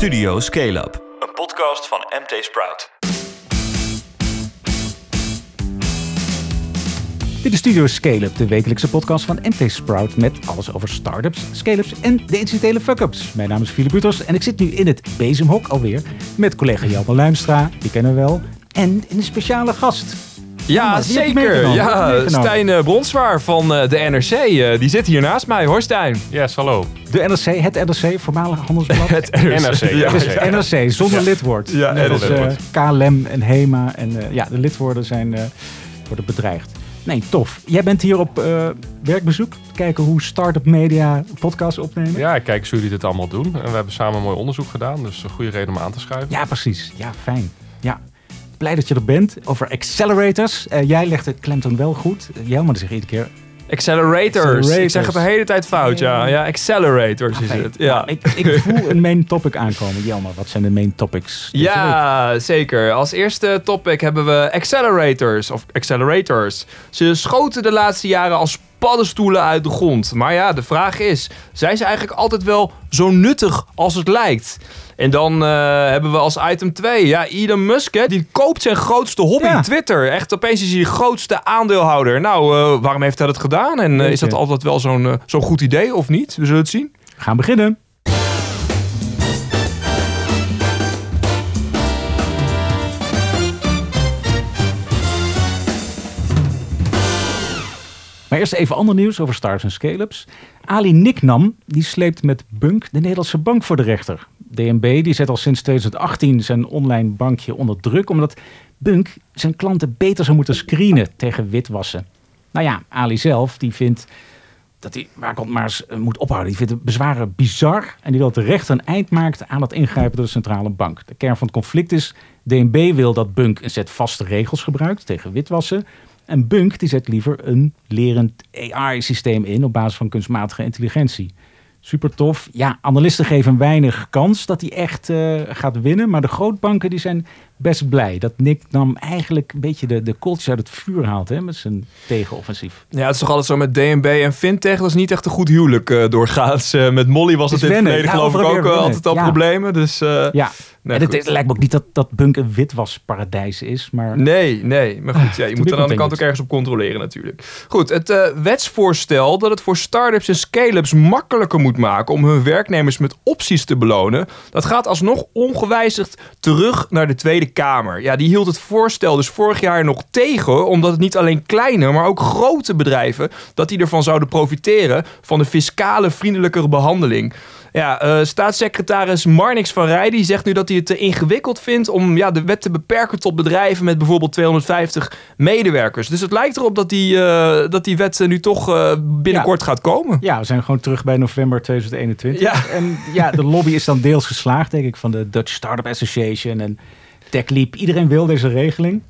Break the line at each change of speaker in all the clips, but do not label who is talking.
Studio Scale Up, een podcast van MT Sprout.
Dit is Studio Scale Up, de wekelijkse podcast van MT Sprout met alles over startups, scale-ups en de incidentele fuck-ups. Mijn naam is Philip Buters en ik zit nu in het Bezemhok alweer met collega Jelmer Luimstra, die kennen we wel, en een speciale gast.
Ja, zeker. Ja? Stijn eh, Bronswaar van eh, de NRC. eh, die zit hier naast mij. Hoor Stijn.
Yes, hallo.
De NRC, het NRC, voormalig handelsblad.
Het
NRC, ja.
Het is het NRC, zonder lidwoord.
Ja,
Net als
zonder
eh,
lidwoord.
KLM en HEMA. En eh, ja, de lidwoorden zijn, eh, worden bedreigd. Nee, tof. Jij bent hier op eh, werkbezoek. Kijken hoe start-up media podcasts opnemen.
Ja, ik kijk eens hoe jullie dit allemaal doen. En we hebben samen een mooi onderzoek gedaan, dus een goede reden om aan te schuiven.
Ja, precies. Ja, fijn. Ja. Blij dat je er bent. Over accelerators. Eh, jij legt de klemtoon wel goed. Uh, zeg je iedere keer.
Accelerators.
Accelerators.
Ik zeg het de hele tijd fout, ja. Ja, accelerators is
Fijn.
het. Ja.
Ik, ik voel een main topic aankomen. Jelmer, wat zijn de main topics?
Ja, zeker. Als eerste topic hebben we accelerators of accelerators. Ze schoten de laatste jaren als paddenstoelen uit de grond. Maar ja, de vraag is, zijn ze eigenlijk altijd wel zo nuttig als het lijkt? En dan eh, hebben we als item 2, ja, Elon Musk, hè, die koopt zijn grootste hobby,
Ja.
Twitter. Echt, opeens is hij de grootste aandeelhouder. Nou, eh, waarom heeft hij dat gedaan? En eh, is dat altijd wel zo'n zo'n goed idee of niet? We zullen het zien.
We gaan beginnen. Maar eerst even ander nieuws over startups en scale-ups. Ali Niknam die sleept met Bunk de Nederlandse bank voor de rechter. DNB die zet al sinds 2018 zijn online bankje onder druk... omdat Bunk zijn klanten beter zou moeten screenen tegen witwassen. Nou ja, Ali zelf die vindt dat hij waar komt maar eens eh, moet ophouden. Die vindt de bezwaren bizar en die wil dat de rechter een eind maakt aan het ingrijpen door de centrale bank. De kern van het conflict is, DNB wil dat Bunk een set vaste regels gebruikt tegen witwassen. En Bunk die zet liever een lerend AI-systeem in op basis van kunstmatige intelligentie. Super tof. Ja, analisten geven weinig kans dat hij echt eh, gaat winnen. Maar de grootbanken die zijn best blij dat Nick nam eigenlijk een beetje de, de kooltjes uit het vuur haalt hè, met zijn tegenoffensief.
Ja, het is toch altijd zo met DNB en Fintech. Dat is niet echt een goed huwelijk eh, doorgaans. Eh, met Molly was
Het
in het verleden
Ja,
geloof ik ook altijd al
Ja.
problemen. Dus
Ja,
nee,
en het, het lijkt me ook niet dat, dat Bunk een witwasparadijs is, maar
Nee, nee. Maar goed, ja, je moet er aan de kant ook ergens op controleren natuurlijk. Goed, het wetsvoorstel dat het voor start-ups en scale-ups makkelijker moet maken om hun werknemers met opties te belonen, dat gaat alsnog ongewijzigd terug naar de Tweede Kamer. Ja, die hield het voorstel dus vorig jaar nog tegen, omdat het niet alleen kleine, maar ook grote bedrijven, dat die ervan zouden profiteren van de fiscale vriendelijkere behandeling. Ja, eh, staatssecretaris Marnix van Rij die zegt nu dat hij het te ingewikkeld vindt om ja, de wet te beperken tot bedrijven met bijvoorbeeld 250 medewerkers. Dus het lijkt erop dat die, eh, dat die wet eh, nu toch binnenkort gaat komen.
ja, we zijn gewoon terug bij november 2021.
Ja.
En ja, de lobby is dan deels geslaagd, denk ik, van de Dutch Startup Association en TechLeap. Iedereen wil deze regeling.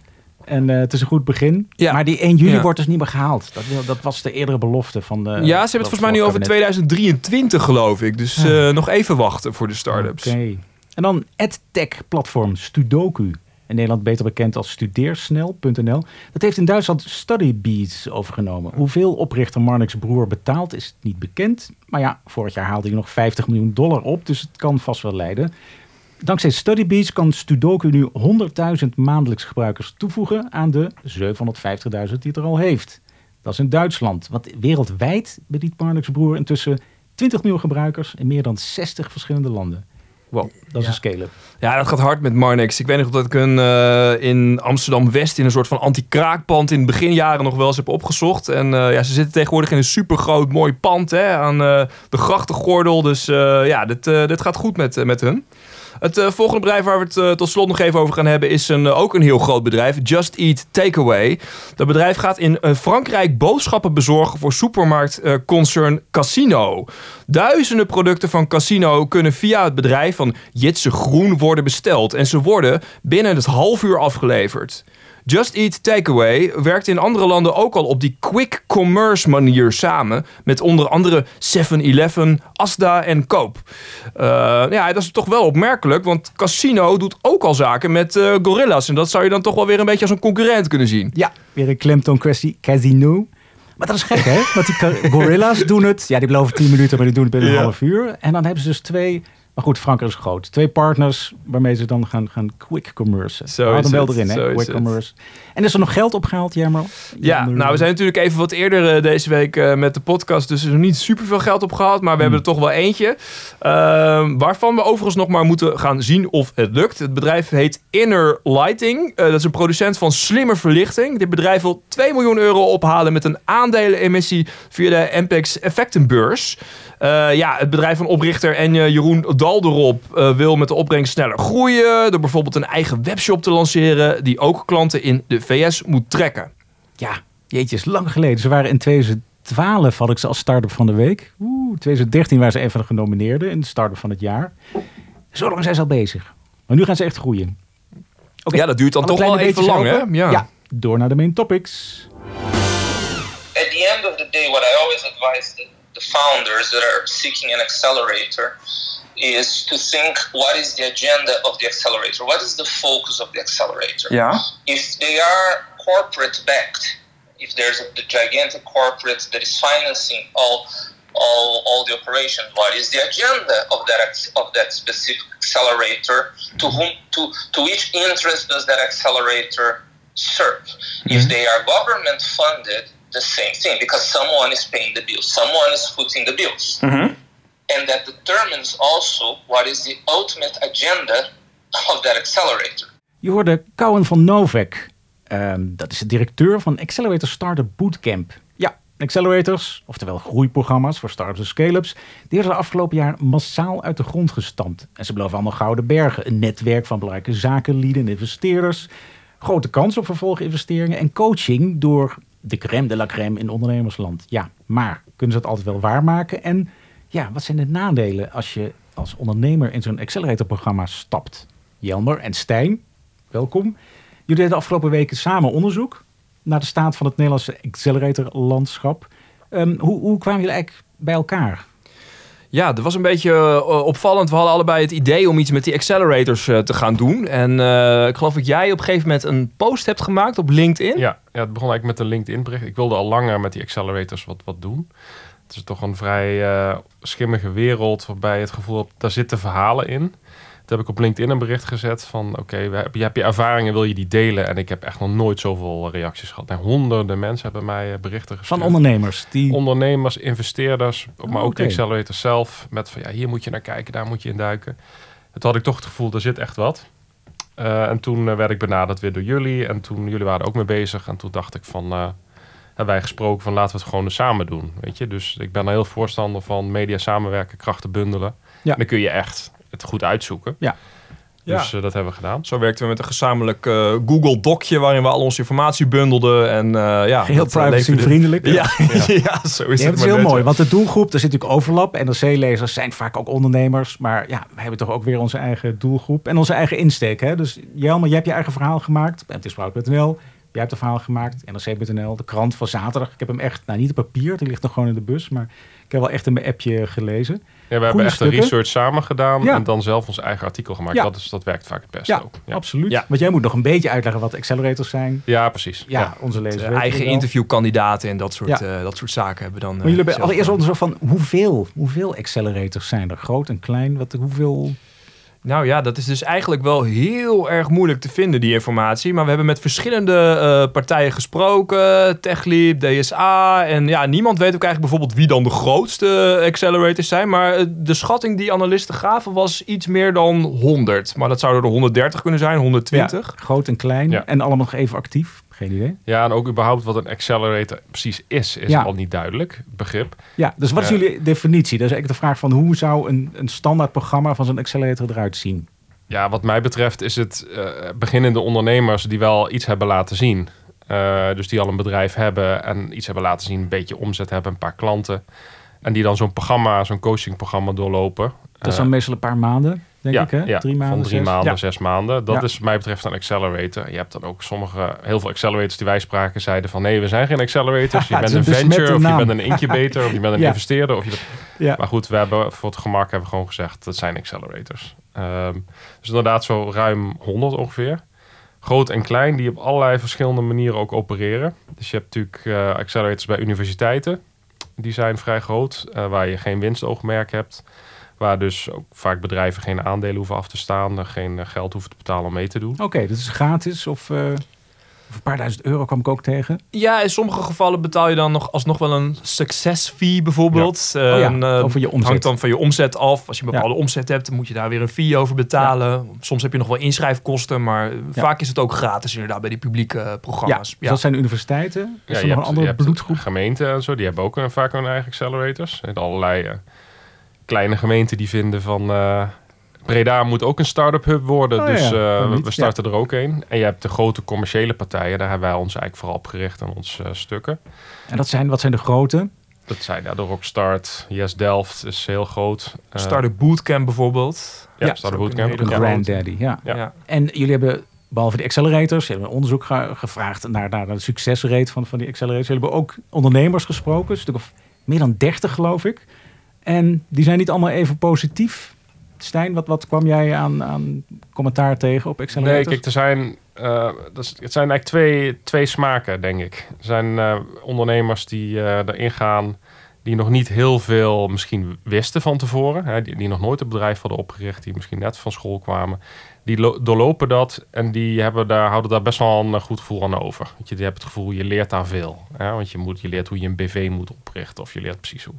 En eh, het is een goed begin.
Ja.
Maar die 1 juli
Ja.
wordt dus niet meer gehaald. Dat, wil- dat was de eerdere belofte van de...
ja, ze hebben het volgens mij nu over 2023 geloof ik. Dus eh, nog even wachten voor de start-ups.
Oké. En dan EdTech-platform Studoku. In Nederland beter bekend als studeersnel.nl. Dat heeft in Duitsland StudyBeats overgenomen. Hoeveel oprichter Marnix broer betaalt is niet bekend. Maar ja, vorig jaar haalde hij nog 50 miljoen dollar op. Dus het kan vast wel leiden. Dankzij StudyBeats kan Studoku nu 100.000 maandelijks gebruikers toevoegen aan de 750.000 die het er al heeft. Dat is in Duitsland. Want wereldwijd bedient Marnix broer intussen 20 miljoen gebruikers in meer dan 60 verschillende landen. Wow, dat is
Ja.
een scale-up.
Ja, dat gaat hard met Marnix. Ik weet nog dat ik een eh, in Amsterdam-West in een soort van anti-kraakpand in de beginjaren nog wel eens heb opgezocht. En eh, ja, ze zitten tegenwoordig in een supergroot mooi pand hè, aan eh, de grachtengordel. Dus eh, ja, dit, eh, dit gaat goed met, met hun. Het eh, volgende bedrijf waar we het eh, tot slot nog even over gaan hebben is een, eh, ook een heel groot bedrijf. Just Eat Takeaway. Dat bedrijf gaat in Frankrijk boodschappen bezorgen voor supermarktconcern Casino. Duizenden producten van Casino kunnen via het bedrijf van Jitse Groen worden besteld. En ze worden binnen het half uur afgeleverd. Just Eat Takeaway werkt in andere landen ook al op die quick commerce manier samen. Met onder andere 7-Eleven, Asda en Coop. Eh, ja, dat is toch wel opmerkelijk, want Casino doet ook al zaken met eh, Gorillas. En dat zou je dan toch wel weer een beetje als een concurrent kunnen zien.
Ja, weer een klemtoon kwestie. Casino. Maar dat is gek, hè? Want die gorilla's doen het. Ja, die beloven 10 minuten, maar die doen het binnen een
Ja.
half uur. En dan hebben ze dus twee, Maar goed, Frank is groot. Twee partners waarmee ze dan gaan, gaan quick commerce.
Zo
hem wel erin, hè? Quick commerce. En is er nog geld opgehaald, Jammer?
Ja, nou, we zijn natuurlijk even wat eerder eh, deze week eh, met de podcast, dus er is nog niet superveel geld opgehaald, maar we hebben er toch wel eentje. Ehm, waarvan we overigens nog maar moeten gaan zien of het lukt. Het bedrijf heet Inner Lighting. Eh, dat is een producent van slimme verlichting. Dit bedrijf wil 2 miljoen euro ophalen met een aandelenemissie via de Ampex Effectenbeurs. Ja, het bedrijf van oprichter en Jeroen Dalderop eh, wil met de opbrengst sneller groeien. Door bijvoorbeeld een eigen webshop te lanceren die ook klanten in de VS moet trekken.
Ja, jeetje, is lang geleden. Ze waren in 2012, had ik ze als start-up van de week. Oeh, 2013 waren ze een van de genomineerden in de start-up van het jaar. Zo lang zijn ze al bezig. Maar nu gaan ze echt groeien. Oké,
Ja, dat duurt dan
alle
toch wel even lang, hè? Ja.
door naar de main topics.
at the end of the day, what I always advise the, the founders that are seeking an accelerator is to think what is the agenda of the accelerator? What is the focus of the accelerator?
Ja.
If they are corporate backed, if there's a, the gigantic corporate that is financing all, all, all the operation, what is the agenda of that of that specific accelerator? To mm-hmm. whom to to which interest does that accelerator serve? If mm-hmm. they are government funded, the same thing because someone is paying the bills, someone is footing the bills, mm-hmm. And that determines also what is the ultimate agenda of that accelerator.
Je hoorde Cowan van Novak. Ehm, dat is de directeur van Accelerator Startup Bootcamp. Ja, accelerators, oftewel groeiprogramma's voor startups en scale-ups, die werden de afgelopen jaar massaal uit de grond gestampt. En ze beloven allemaal gouden bergen, een netwerk van belangrijke zakenlieden en investeerders, grote kans op vervolginvesteringen en coaching door de crème de la crème in ondernemersland. Ja, maar kunnen ze dat altijd wel waarmaken? En ja, wat zijn de nadelen als je als ondernemer in zo'n accelerator-programma stapt? Jelmer en Stijn, welkom. Jullie deden de afgelopen weken samen onderzoek naar de staat van het Nederlandse accelerator-landschap. Ehm, hoe, hoe kwamen jullie eigenlijk bij elkaar?
Ja, dat was een beetje eh, opvallend. We hadden allebei het idee om iets met die accelerators eh, te gaan doen. En eh, ik geloof dat jij op een gegeven moment een post hebt gemaakt op LinkedIn.
Ja, ja, het begon eigenlijk met een LinkedIn bericht. Ik wilde al langer met die accelerators wat, wat doen. Het is toch een vrij eh, schimmige wereld waarbij je het gevoel hebt, daar zitten verhalen in. Toen heb ik op LinkedIn een bericht gezet van, oké, heb- je hebt je ervaringen, wil je die delen? En ik heb echt nog nooit zoveel reacties gehad. En honderden mensen hebben mij eh, berichten gestuurd.
Van ondernemers die.
ondernemers, investeerders, maar
Oh,
ook
oké.
de accelerator zelf. Met van ja, hier moet je naar kijken, daar moet je in duiken. Het had ik toch het gevoel, er zit echt wat. Eh, en toen eh, werd ik benaderd weer door jullie. En toen jullie waren ook mee bezig. En toen dacht ik van, eh, hebben wij gesproken van laten we het gewoon eens samen doen. Weet je, dus ik ben er heel voorstander van media samenwerken, krachten bundelen.
Ja.
Dan kun je echt het goed uitzoeken.
Ja.
Dus eh, dat hebben we gedaan.
Zo werkten we met een gezamenlijk eh, Google Docje waarin we al onze informatie bundelden. En eh ja,
Heel
dat,
privacy-vriendelijk.
Ja, ja. zo is
Ja,
het.
het is heel
net.
mooi, want de doelgroep, er zit natuurlijk overlap. NRC-lezers zijn vaak ook ondernemers. Maar ja, we hebben toch ook weer onze eigen doelgroep en onze eigen insteek. Hè? Dus Jelmer, jij hebt je eigen verhaal gemaakt. op mtsprout.nl. Jij hebt een verhaal gemaakt. NRC.nl, de krant van zaterdag. Ik heb hem echt, nou niet op papier, die ligt nog gewoon in de bus. Maar ik heb wel echt in mijn appje gelezen.
Ja, we hebben echt
stukken.
een research samen gedaan.
Ja.
En dan zelf ons eigen artikel gemaakt.
Ja.
Dat, is, dat werkt vaak het beste
Ja,
ook.
absoluut.
Ja.
Want jij moet nog een beetje uitleggen wat accelerators zijn.
Ja, precies.
Ja,
Ja.
onze lezers
De
weten
eigen interviewkandidaten en dat soort,
Ja.
eh, dat soort zaken hebben dan. eh,
Maar jullie hebben
zelf
allereerst onderzoek van hoeveel, hoeveel accelerators zijn er? Groot en klein? Wat, hoeveel?
Nou ja, dat is dus eigenlijk wel heel erg moeilijk te vinden, die informatie. Maar we hebben met verschillende eh, partijen gesproken. TechLeap, DSA. En ja, niemand weet ook eigenlijk bijvoorbeeld wie dan de grootste accelerators zijn. Maar eh, de schatting die analisten gaven was iets meer dan 100. Maar dat zouden er 130 kunnen zijn, 120.
Ja, groot en klein.
Ja.
En allemaal nog even actief. Geen idee.
Ja, en ook überhaupt wat een accelerator precies is, is
Ja.
al niet duidelijk. Begrip.
Ja, dus wat is jullie definitie? Dat is eigenlijk de vraag van hoe zou een, een standaard programma van zo'n accelerator eruit zien?
Ja, wat mij betreft is het eh, beginnende ondernemers die wel iets hebben laten zien. Eh, dus die al een bedrijf hebben en iets hebben laten zien, een beetje omzet hebben, een paar klanten. En die dan zo'n programma, zo'n coachingprogramma doorlopen.
Dat is
Eh,
dan meestal een paar maanden, denk
ja,
ik hè?
ja,
drie maanden,
van drie
zes?
maanden,
Ja.
zes maanden. Dat is wat mij betreft een accelerator. Je hebt dan ook sommige, heel veel accelerators die wij spraken, zeiden van nee, we zijn geen accelerators. Je bent
is
een venture, of je bent een incubator, of je bent een investeerder. Of je bent-. Maar goed, we hebben voor het gemak hebben we gewoon gezegd dat zijn accelerators. Ehm, dus inderdaad zo ruim 100 ongeveer. Groot en klein, die op allerlei verschillende manieren ook opereren. Dus je hebt natuurlijk eh, accelerators bij universiteiten. Die zijn vrij groot, eh, waar je geen winstoogmerk hebt. Waar dus ook vaak bedrijven geen aandelen hoeven af te staan, geen eh, geld hoeven te betalen om mee te doen.
Oké, dat is gratis of, eh, of een paar duizend euro kwam ik ook tegen.
Ja, in sommige gevallen betaal je dan nog alsnog wel een success fee bijvoorbeeld.
Oh ja,
Een, eh,
over je
Het
omzet.
hangt dan van je omzet af. Als je een bepaalde omzet hebt, dan moet je daar weer een fee over betalen. Soms heb je nog wel inschrijfkosten, maar vaak is het ook gratis inderdaad bij die publieke
Ja,
programma's.
dus dat zijn universiteiten. Is er nog een andere bloedgroep?
gemeenten en zo, die hebben ook een, vaak hun eigen accelerators. En allerlei kleine gemeenten die vinden van... eh, Breda moet ook een start-up hub worden,
Oh
dus
ja,
eh,
niet?
we starten er ook een. En je hebt de grote commerciële partijen, daar hebben wij ons eigenlijk vooral op gericht aan onze eh, stukken.
En dat zijn, wat zijn de grote?
Dat zijn ja, de Rockstart, Yes Delft is heel groot. Eh,
Startup Bootcamp bijvoorbeeld.
ja,
ja,
Startup Bootcamp.
De. Granddaddy, ja.
Ja.
Ja.
En jullie hebben, behalve de accelerators, jullie hebben een onderzoek ge- gevraagd naar, naar de succesrate van, van die accelerators. Jullie hebben ook ondernemers gesproken, een stuk of meer dan 30 geloof ik. En die zijn niet allemaal even positief. Stijn, wat, wat kwam jij aan, aan commentaar tegen op
Nee,
accelerators?
kijk, er zijn, eh, dat het zijn eigenlijk twee, twee smaken, denk ik. Er zijn eh, ondernemers die eh, erin gaan, die nog niet heel veel misschien wisten van tevoren. Hè, die, die nog nooit een bedrijf hadden opgericht, die misschien net van school kwamen. Die lo- doorlopen dat en die hebben daar, houden daar best wel een goed gevoel aan over. Want je, je hebt het gevoel, je leert daar veel. Hè? Want je, moet, je leert hoe je een BV moet oprichten of je leert precies hoe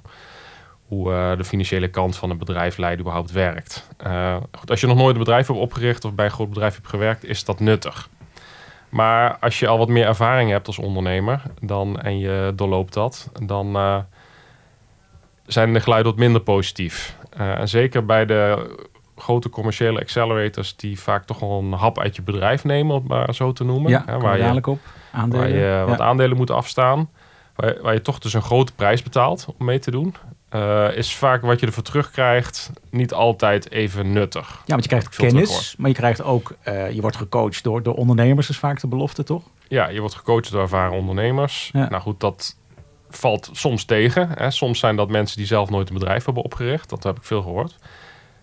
hoe eh, de financiële kant van een bedrijf leiden überhaupt werkt. Eh, goed, als je nog nooit een bedrijf hebt opgericht of bij een groot bedrijf hebt gewerkt, is dat nuttig. Maar als je al wat meer ervaring hebt als ondernemer dan, en je doorloopt dat, dan eh, zijn de geluiden wat minder positief. En zeker bij de grote commerciële accelerators die vaak toch wel een hap uit je bedrijf nemen, om het maar zo te noemen.
ja,
hè, waar je
dadelijk op. Aandelen.
Waar je wat aandelen moet afstaan. Waar je, waar je toch dus een grote prijs betaalt om mee te doen. Eh, is vaak wat je ervoor terugkrijgt niet altijd even nuttig.
Ja, want je krijgt kennis, maar je krijgt ook, eh, je wordt gecoacht door, door ondernemers, is vaak de belofte, toch?
Ja, je wordt gecoacht door ervaren ondernemers.
Ja.
Nou goed, dat valt soms tegen. Hè. Soms zijn dat mensen die zelf nooit een bedrijf hebben opgericht. Dat heb ik veel gehoord.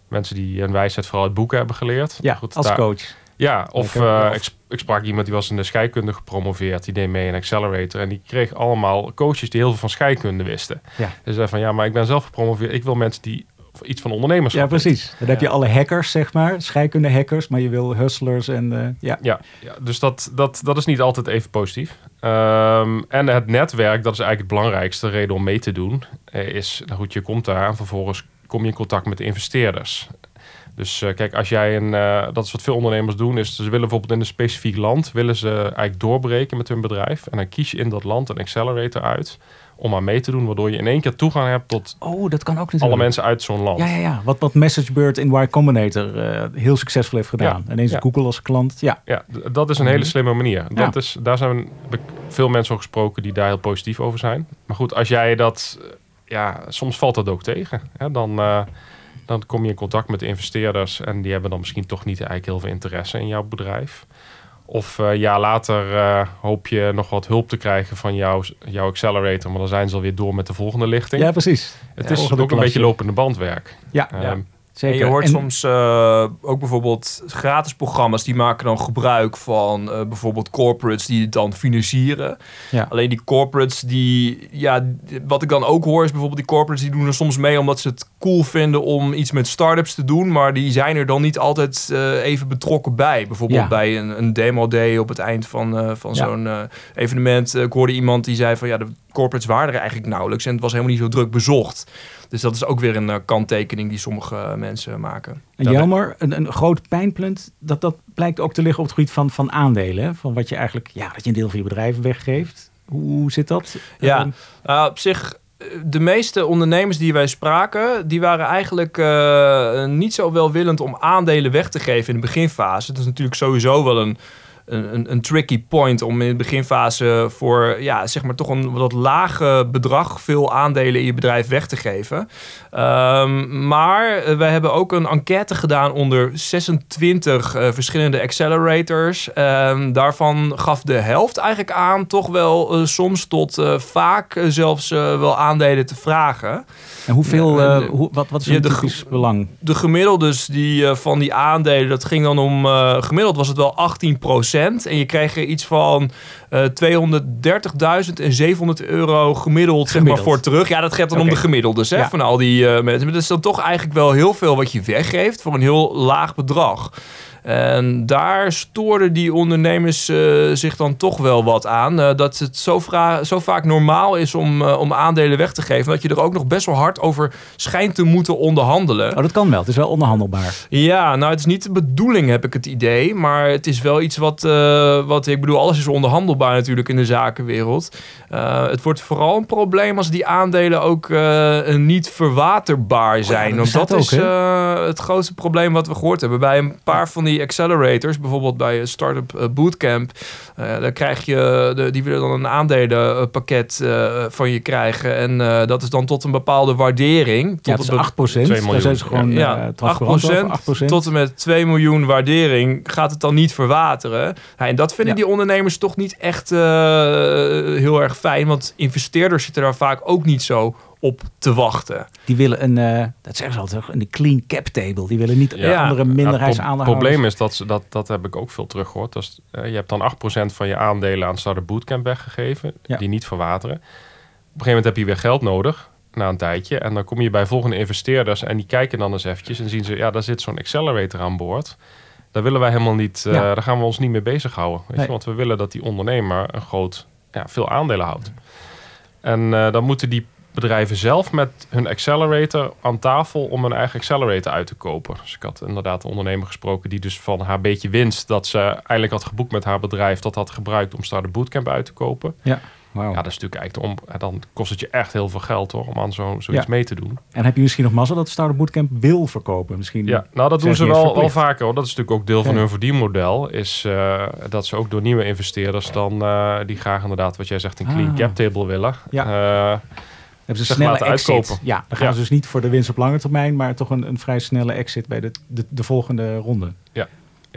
Mensen die een wijsheid vooral uit boeken hebben geleerd.
Ja,
goed,
als
daar-
coach.
Ja, of eh, ik, sp- ik sprak iemand die was in de scheikunde gepromoveerd. Die deed mee in Accelerator. En die kreeg allemaal coaches die heel veel van scheikunde wisten.
Ja.
En zei van ja, maar ik ben zelf gepromoveerd. Ik wil mensen die iets van ondernemerschap
Ja, precies. Dan heb je alle hackers, zeg maar, scheikunde hackers, maar je wil hustlers en eh, ja.
Ja, ja dus dat, dat, dat is niet altijd even positief. Ehm, en het netwerk, dat is eigenlijk het belangrijkste reden om mee te doen. eh, Is, nou goed, je komt daar en vervolgens kom je in contact met de investeerders. Dus eh, kijk, als jij een, eh, dat is wat veel ondernemers doen, is ze willen bijvoorbeeld in een specifiek land, willen ze eigenlijk doorbreken met hun bedrijf. En dan kies je in dat land een accelerator uit om aan mee te doen, waardoor je in één keer toegang hebt tot
Oh, dat kan ook natuurlijk.
alle mensen uit zo'n land.
Ja, ja, ja. Wat, wat MessageBird in Y Combinator eh, heel succesvol heeft gedaan.
Ja,
Ineens
ja.
Google als klant. Ja,
Ja, dat is een hele slimme manier.
Ja.
Dat is, daar zijn veel mensen over gesproken die daar heel positief over zijn. Maar goed, als jij dat... Ja, soms valt dat ook tegen. Hè? Dan, dan kom je in contact met de investeerders... en die hebben dan misschien toch niet eigenlijk heel veel interesse in jouw bedrijf. Of eh, een jaar later eh, hoop je nog wat hulp te krijgen van jouw, jouw accelerator... maar dan zijn ze alweer door met de volgende lichting.
ja precies.
het
Ja,
is ook een
klasje.
beetje lopende bandwerk.
Ja,
Ja.
Zeker.
En je hoort
En-
soms eh, ook bijvoorbeeld gratis programma's die maken dan gebruik van eh, bijvoorbeeld corporates die het dan financieren.
Ja.
Alleen die corporates die, ja, wat ik dan ook hoor is bijvoorbeeld die corporates die doen er soms mee omdat ze het cool vinden om iets met startups te doen, maar die zijn er dan niet altijd eh, even betrokken bij. Bijvoorbeeld
Ja.
bij een, een demo day op het eind van, van
Ja.
zo'n evenement. Ik hoorde iemand die zei van ja, de corporates waren er eigenlijk nauwelijks en het was helemaal niet zo druk bezocht. Dus dat is ook weer een eh, kanttekening die sommige eh, mensen maken.
En Jelmer, een, een groot pijnpunt, dat, dat blijkt ook te liggen op het gebied van, van aandelen. hè? Van wat je eigenlijk, ja, dat je een deel van je bedrijf weggeeft. Hoe, hoe zit dat?
Ja.
Ehm,
Nou, op zich, eh, de meeste ondernemers die wij spraken, die waren eigenlijk eh, niet zo welwillend om aandelen weg te geven in de beginfase. Dat is natuurlijk sowieso wel een, een, een- een tricky point om in de beginfase voor ja, zeg maar toch een wat lage bedrag veel aandelen in je bedrijf weg te geven. Ehm, maar eh, wij hebben ook een enquête gedaan onder 26 eh, verschillende accelerators. Ehm, daarvan gaf de helft eigenlijk aan toch wel eh, soms tot vaak zelfs wel aandelen te vragen.
en hoeveel,
Ja, en,
hoe, wat, wat is
ja, de
belang?
De gemiddeldes die, van die aandelen, dat ging dan om... gemiddeld was het wel en je kreeg er iets van 230.000 en 700 euro gemiddeld, zeg maar, voor terug. Ja, dat gaat dan om de gemiddeldes hè,
Ja.
van al die eh, mensen. Maar dat is dan toch eigenlijk wel heel veel wat je weggeeft voor een heel laag bedrag. En daar stoorden die ondernemers eh, zich dan toch wel wat aan. eh, dat het zo, zo vaak normaal is om, eh, om aandelen weg te geven. Dat je er ook nog best wel hard over schijnt te moeten onderhandelen.
Oh, dat kan wel. Het is wel onderhandelbaar.
Ja, nou het is niet de bedoeling heb ik het idee. Maar het is wel iets wat, wat ik bedoel, alles is onderhandelbaar natuurlijk in de zakenwereld. Het wordt vooral een probleem als die aandelen ook niet verwaterbaar zijn.
dat
Want dat is het grootste probleem wat we gehoord hebben. Bij een paar van die accelerators, bijvoorbeeld bij een Startup eh, Bootcamp, eh dan krijg je, de, die willen dan een aandelenpakket eh, van je krijgen. En eh, dat is dan tot een bepaalde waardering. Tot
Ja, het is
een be-
8 procent.
2
Daar
miljoen.
zijn ze gewoon
ja,
eh,
8%,
transparant over. 8%.
tot en met 2 miljoen waardering gaat het dan niet verwateren. Ja, en dat vinden
Ja.
die ondernemers toch niet echt eh, heel erg fijn. Want investeerders zitten daar vaak ook niet zo op te wachten.
Die willen een, eh, dat zeggen ze altijd, een clean cap table. Die willen niet
Ja.
andere
het
minderheidsaandeelhouders.
probleem is dat, ze- dat, dat heb ik ook veel teruggehoord. Dat is, eh, je hebt dan 8% van je aandelen aan Startup Bootcamp weggegeven,
Ja.
die niet verwateren. Op een gegeven moment heb je weer geld nodig, na een tijdje. En dan kom je bij volgende investeerders en die kijken dan eens eventjes en zien ze, ja, daar zit zo'n accelerator aan boord. Daar willen wij helemaal niet, eh,
Ja.
daar gaan we ons niet mee bezighouden. Weet
Nee.
je? Want we willen dat die ondernemer een groot, ja, veel aandelen houdt. En dan moeten die bedrijven zelf met hun accelerator aan tafel om hun eigen accelerator uit te kopen. Dus ik had inderdaad een ondernemer gesproken die dus van haar beetje winst dat ze eigenlijk had geboekt met haar bedrijf, dat had gebruikt om Startup Bootcamp uit te kopen.
Ja.
Ja, dat is natuurlijk eigenlijk om, dan kost het je echt heel veel geld hoor, om aan zo, zoiets
Ja.
mee te doen.
En heb je misschien nog mazzel dat Startup Bootcamp wil verkopen? Misschien
Ja, nou dat doen ze wel, wel vaker hoor. Dat is natuurlijk ook deel van
Ja.
hun verdienmodel. Is eh, dat ze ook door nieuwe investeerders dan eh, die graag inderdaad wat jij zegt een clean
Ah.
cap table willen.
Ja.
Eh,
hebben ze snelle exit.
uitkopen.
Ja, dan gaan
Ja.
ze dus niet voor de winst op lange termijn, maar toch een, een vrij snelle exit bij de, de, de volgende ronde.
ja,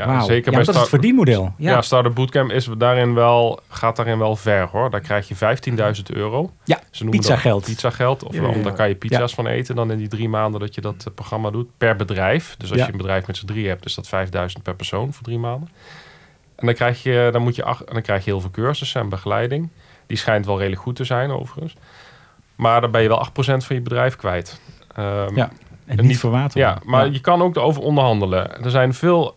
Wauw.
zeker
ja,
bij
dat is het verdienmodel.
Ja,
Ja,
Startup Bootcamp is daarin wel, gaat daarin wel ver hoor. Daar krijg je 15.000 euro.
Ja,
Ze noemen
pizza geld.
Pizza geld. Of
Ja, ja, ja.
daar kan je pizza's van eten dan in die drie maanden dat je dat eh, programma doet. Per bedrijf. Dus als
Ja.
je een bedrijf met z'n drie hebt, is dat 5.000 per persoon voor drie maanden. En dan krijg je, dan moet je, ach- en dan krijg je heel veel cursussen en begeleiding. Die schijnt wel redelijk goed te zijn overigens. Maar dan ben je wel 8% van je bedrijf kwijt. Ehm,
Ja, en
En
niet
niet-
verwateren.
ja, maar je kan ook erover onderhandelen. Er zijn veel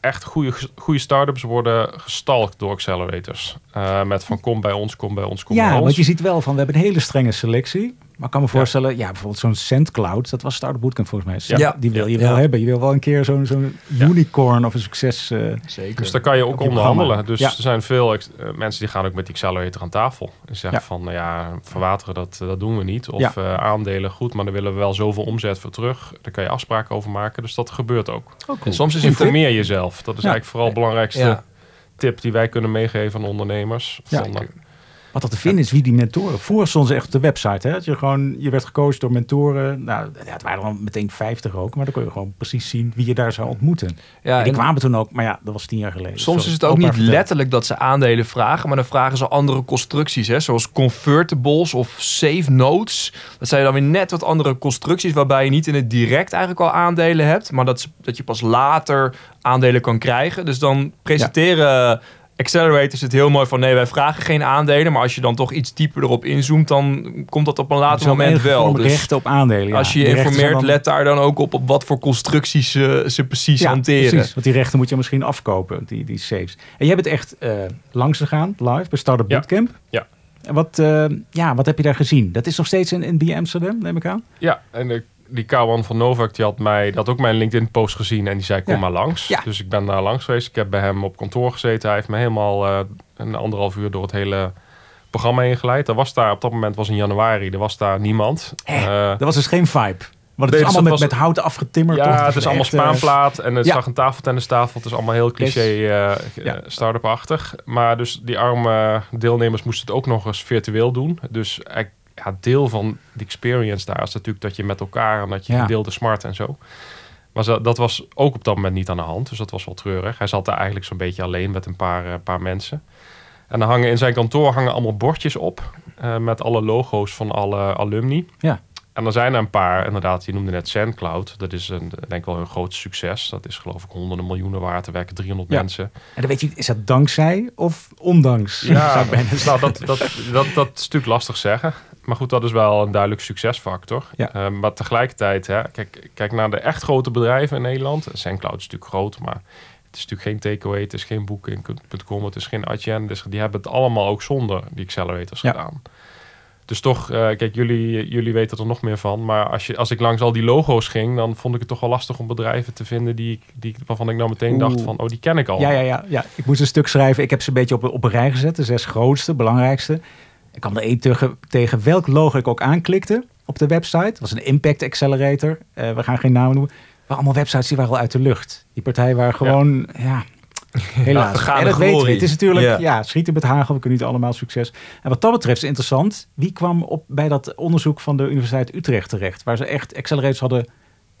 echt goede, goede start-ups worden gestalkt door accelerators. Eh, met van kom bij ons, kom bij ons, kom bij
Ja,
ons.
want je ziet wel van, we hebben een hele strenge selectie. Maar ik kan me voorstellen, ja, bijvoorbeeld zo'n SendCloud, dat was Startup Bootcamp volgens mij.
Ja.
Die wil je
Ja.
wel hebben. Je wil wel een keer zo'n zo'n
Ja.
unicorn of een succes. eh,
Zeker.
Dus daar kan je ook onderhandelen. Dus
Ja.
er zijn veel eh, mensen die gaan ook met die accelerator aan tafel. En zeggen
Ja.
van, nou ja, verwateren dat, dat doen we niet. Of
Ja.
eh, aandelen, goed, maar dan willen we wel zoveel omzet voor terug. Daar kan je afspraken over maken. Dus dat gebeurt ook.
En soms is
informeer jezelf. Dat is
Ja.
eigenlijk vooral de belangrijkste
Ja.
tip die wij kunnen meegeven aan ondernemers.
Ja.
Van, eh,
Wat dat te vinden is wie die mentoren. Vroeger stonden ze echt op de website. Hè? Dat je, gewoon, je werd gecoacht door mentoren. Nou, ja, het waren dan meteen 50 ook. Maar dan kon je gewoon precies zien wie je daar zou ontmoeten.
Ja,
En die
en-
kwamen toen ook. Maar ja, dat was tien jaar geleden.
Soms is het ook niet letterlijk dat ze aandelen vragen, maar dan vragen ze andere constructies, hè, zoals convertibles of safe notes. Dat zijn dan weer net wat andere constructies, waarbij je niet in het direct eigenlijk al aandelen hebt, maar dat, dat je pas later aandelen kan krijgen. Dus dan presenteren accelerators het heel mooi van nee, wij vragen geen aandelen, maar als je dan toch iets dieper erop inzoomt, dan komt dat op een later moment wel. Dus
rechten op aandelen. ja.
als je je
Die
informeert,
dan-
let daar dan ook op op wat voor constructies ze, ze precies
ja,
hanteren.
Precies, want die rechten moet je misschien afkopen, die, die saves. En jij bent echt eh, langs gegaan, live, bij Startup. Bootcamp.
Ja.
En wat, eh, ja, wat heb je daar gezien? Dat is nog steeds in, in BM Amsterdam, neem ik aan?
Ja, en de, die Kawan van Novak die had, mij, had ook mijn LinkedIn-post gezien en die zei: Kom
Ja.
maar langs.
Ja.
Dus ik ben daar langs geweest. Ik heb bij hem op kantoor gezeten. Hij heeft me helemaal eh, een anderhalf uur door het hele programma heen geleid. Er was daar op dat moment was in januari, er was daar niemand.
Hè?
Eh,
Dat was dus geen vibe. Want het
Nee,
is
dus
allemaal
dat
met,
was-
met hout afgetimmerd.
ja, het is allemaal
eh,
spaanplaat en het
ja.
zag een tafeltennistafel. Het is allemaal heel cliché
Ja.
start-up-achtig. Maar dus die arme deelnemers moesten het ook nog eens virtueel doen. Dus eigenlijk, ja, deel van de experience daar is natuurlijk dat je met elkaar en dat je
Ja.
gedeelde smart en zo. Maar zo- dat was ook op dat moment niet aan de hand. Dus dat was wel treurig. Hij zat daar eigenlijk zo'n beetje alleen met een paar, eh, paar mensen. En dan hangen in zijn kantoor hangen allemaal bordjes op. eh, met alle logo's van alle alumni.
Ja.
En er zijn er een paar, inderdaad, je noemde net SandCloud. Dat is een, denk ik wel een groot succes. Dat is geloof ik honderden miljoenen waard. Er werken 300
Ja.
mensen.
En dan weet je, is dat dankzij of ondanks? zeggen.
nou, dat, dat, dat, dat is natuurlijk lastig zeggen. Maar goed, dat is wel een duidelijk succesfactor.
Ja.
Eh, maar tegelijkertijd, hè, kijk, kijk naar de echt grote bedrijven in Nederland. SandCloud is natuurlijk groot, maar het is natuurlijk geen takeaway. Het is geen booking.com, het is geen Adyen. Dus die hebben het allemaal ook zonder die accelerators
Ja.
gedaan. Dus toch, eh, kijk, jullie, jullie weten er nog meer van. Maar als, je, als ik langs al die logo's ging, dan vond ik het toch wel lastig om bedrijven te vinden die, die, waarvan ik nou meteen dacht van, oh, die ken ik al.
Ja, ja, ja, ja. Ik moest een stuk schrijven. Ik heb ze een beetje op, op een rij gezet. De zes grootste, belangrijkste. Ik kwam er één tegen, tegen welk logo ik ook aanklikte op de website. Het was een Impact Accelerator. Eh, we gaan geen namen noemen. Maar allemaal websites die waren al uit de lucht. Die partijen waren gewoon, ja, helaas.
vergane
en dat weten we. Het is natuurlijk,
Ja.
ja, schieten met hagel. We kunnen niet allemaal succes. En wat dat betreft is interessant. Wie kwam op, bij dat onderzoek van de Universiteit Utrecht terecht? Waar ze echt accelerators hadden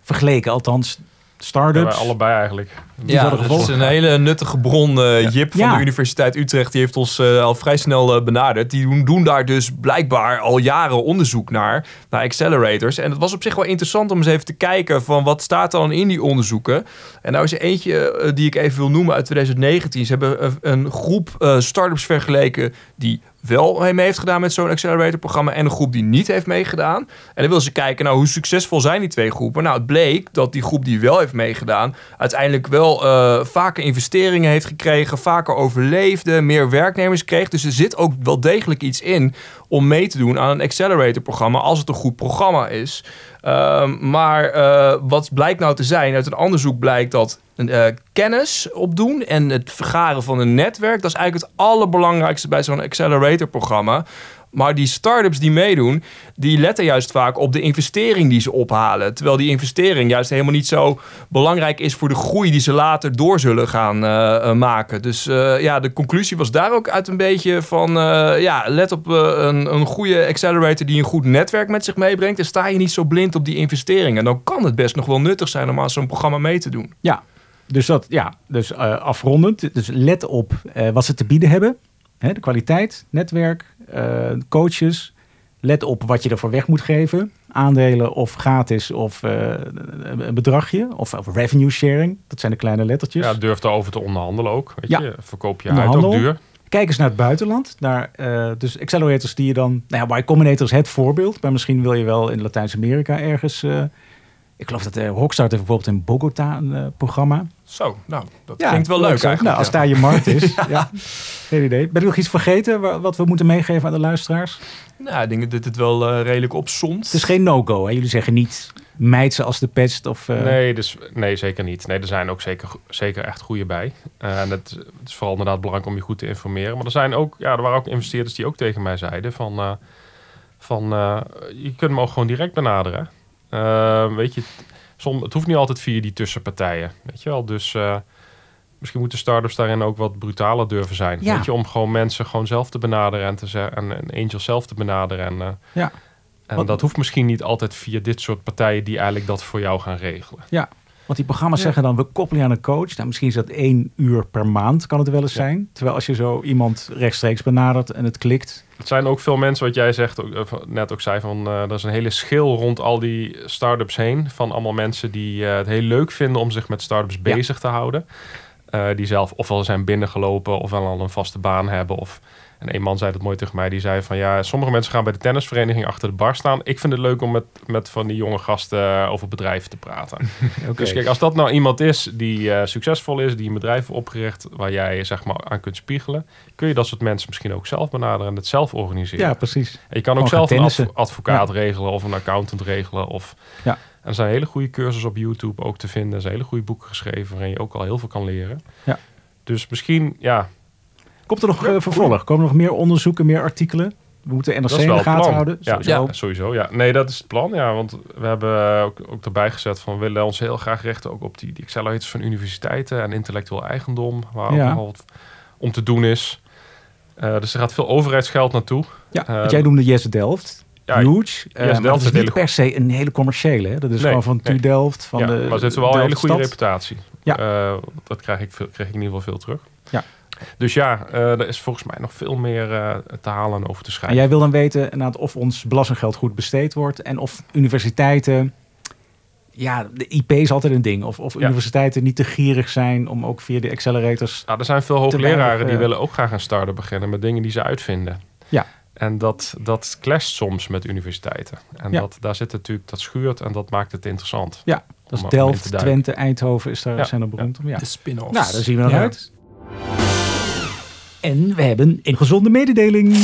vergeleken. Althans,
Ja,
start-ups.
allebei eigenlijk.
Die
Ja, dat is een hele nuttige bron. eh, Jip van
Ja.
de Universiteit Utrecht die heeft ons eh, al vrij snel eh, benaderd. Die doen, doen daar dus blijkbaar al jaren onderzoek naar, naar accelerators. En het was op zich wel interessant om eens even te kijken van wat staat dan in die onderzoeken. En nou is er eentje die ik even wil noemen uit 2019. Ze hebben een, een groep eh startups vergeleken die wel mee heeft gedaan met zo'n accelerator-programma en een groep die niet heeft meegedaan. En dan willen ze kijken, nou, hoe succesvol zijn die twee groepen? Nou, het bleek dat die groep die wel heeft meegedaan, uiteindelijk wel eh, vaker investeringen heeft gekregen, vaker overleefde, meer werknemers kreeg. Dus er zit ook wel degelijk iets in om mee te doen aan een accelerator-programma als het een goed programma is. Ehm, maar eh, wat blijkt nou te zijn? Uit een onderzoek blijkt dat eh, kennis opdoen en het vergaren van een netwerk, dat is eigenlijk het allerbelangrijkste bij zo'n accelerator-programma. Maar die start-ups die meedoen, die letten juist vaak op de investering die ze ophalen. Terwijl die investering juist helemaal niet zo belangrijk is voor de groei die ze later door zullen gaan eh, eh, maken. Dus eh, ja, de conclusie was daar ook uit een beetje van, ja, let op een, een goede accelerator die een goed netwerk met zich meebrengt. En sta je niet zo blind op die investeringen. Dan kan het best nog wel nuttig zijn om aan zo'n programma mee te doen.
Ja, dus dat, ja, dus afrondend. Dus let op wat ze te bieden hebben. De kwaliteit, netwerk, eh, coaches. Let op wat je ervoor weg moet geven. Aandelen of gratis of eh, een bedragje. Of, of revenue sharing. Dat zijn de kleine lettertjes.
Ja, durf daarover te onderhandelen ook. Weet
Ja.
je, verkoop je uit ook duur.
Kijk eens naar het buitenland. Naar, eh, dus accelerators die je dan... Nou ja, Y Combinator is het voorbeeld. Maar misschien wil je wel in Latijns-Amerika ergens... ik geloof dat uh, Rockstart heeft bijvoorbeeld in Bogota een eh, programma.
Zo, nou, dat
Ja,
klinkt wel leuk eigenlijk.
Nou, als daar je markt is. ja. Geen idee. Ben je nog iets vergeten wa- wat we moeten meegeven aan de luisteraars?
Nou, ik denk dat het wel eh, redelijk opzomt.
Het is geen no-go. Hè? Jullie zeggen niet meid ze als de pest. Of, eh,
Nee, dus, nee, zeker niet. Nee, er zijn ook zeker, zeker echt goede bij. Eh, en het, het is vooral inderdaad belangrijk om je goed te informeren. Maar er zijn ook, ja, er waren ook investeerders die ook tegen mij zeiden van, eh, van eh, je kunt me ook gewoon direct benaderen. Eh, weet je, som, het hoeft niet altijd via die tussenpartijen, weet je wel. Dus eh, misschien moeten startups daarin ook wat brutaler durven zijn.
Ja.
Weet je, om gewoon mensen gewoon zelf te benaderen en te en, en angels zelf te benaderen. En, eh,
Ja.
en dat hoeft misschien niet altijd via dit soort partijen die eigenlijk dat voor jou gaan regelen.
Want die programma's zeggen dan, we koppelen je aan een coach. Nou, misschien is dat één uur per maand, kan het wel eens
Ja.
zijn. Terwijl als je zo iemand rechtstreeks benadert en het klikt.
Het zijn ook veel mensen, wat jij zegt, ook, eh, net ook zei, van eh, er is een hele schil rond al die start-ups heen. Van allemaal mensen die eh, het heel leuk vinden om zich met start-ups
Ja.
bezig te houden. Die zelf ofwel zijn binnengelopen ofwel al een vaste baan hebben. Of, en een man zei dat mooi tegen mij, die zei van ja, sommige mensen gaan bij de tennisvereniging achter de bar staan. Ik vind het leuk om met, met van die jonge gasten eh, over bedrijven te praten.
Oké.
Dus kijk, als dat nou iemand is die eh, succesvol is, die een bedrijf heeft opgericht waar jij zeg maar aan kunt spiegelen, kun je dat soort mensen misschien ook zelf benaderen en het zelf organiseren.
ja, precies.
En je kan ook zelf een adv- advocaat regelen of een accountant regelen. Of...
Ja.
En er zijn hele goede cursussen op YouTube ook te vinden. Er zijn hele goede boeken geschreven waarin je ook al heel veel kan leren.
Ja.
Dus misschien, ja,
Komt er nog eh, vervolg? Komen er nog meer onderzoeken, meer artikelen? We moeten NRC
dat is
in
wel
de
het
gaten
plan.
houden.
Ja,
Sowieso.
ja, sowieso. Ja. Nee, dat is het plan. Ja, want we hebben ook, ook erbij gezet van we willen ons heel graag richten ook op die, die accelerators van universiteiten en intellectueel eigendom, waar ook
Ja.
nogal wat om te doen is. Eh, dus er gaat veel overheidsgeld naartoe.
Ja,
Eh,
want jij noemde Yes Delft.
ja,
Huge. Eh, maar
Delft
dat
is
is niet per se een hele commerciële. Hè? Dat is
Nee,
gewoon van TU
nee.
Delft. Van
ja,
de
maar ze heeft wel een hele goede reputatie.
Ja.
Eh, dat krijg ik, veel, kreeg ik in ieder geval veel terug. Dus ja, eh, er is volgens mij nog veel meer eh, te halen en over te
En
schrijven.
jij wil dan weten of ons belastinggeld goed besteed wordt en of universiteiten. Ja, de IP is altijd een ding. Of, of
Ja.
universiteiten niet te gierig zijn om ook via de accelerators.
Nou, er zijn veel
weinig,
hoogleraren die
eh,
willen ook graag een start-up beginnen met dingen die ze uitvinden.
Ja.
En dat, dat clasht soms met universiteiten. En
Ja.
dat, daar zit natuurlijk, dat schuurt en dat maakt het interessant.
Ja, dat is Delft. Twente, Eindhoven is daar,
Ja.
zijn er beroemd om. Ja.
De spin-offs.
Nou, daar zien we nog
Ja.
uit. En we hebben een gezonde mededeling.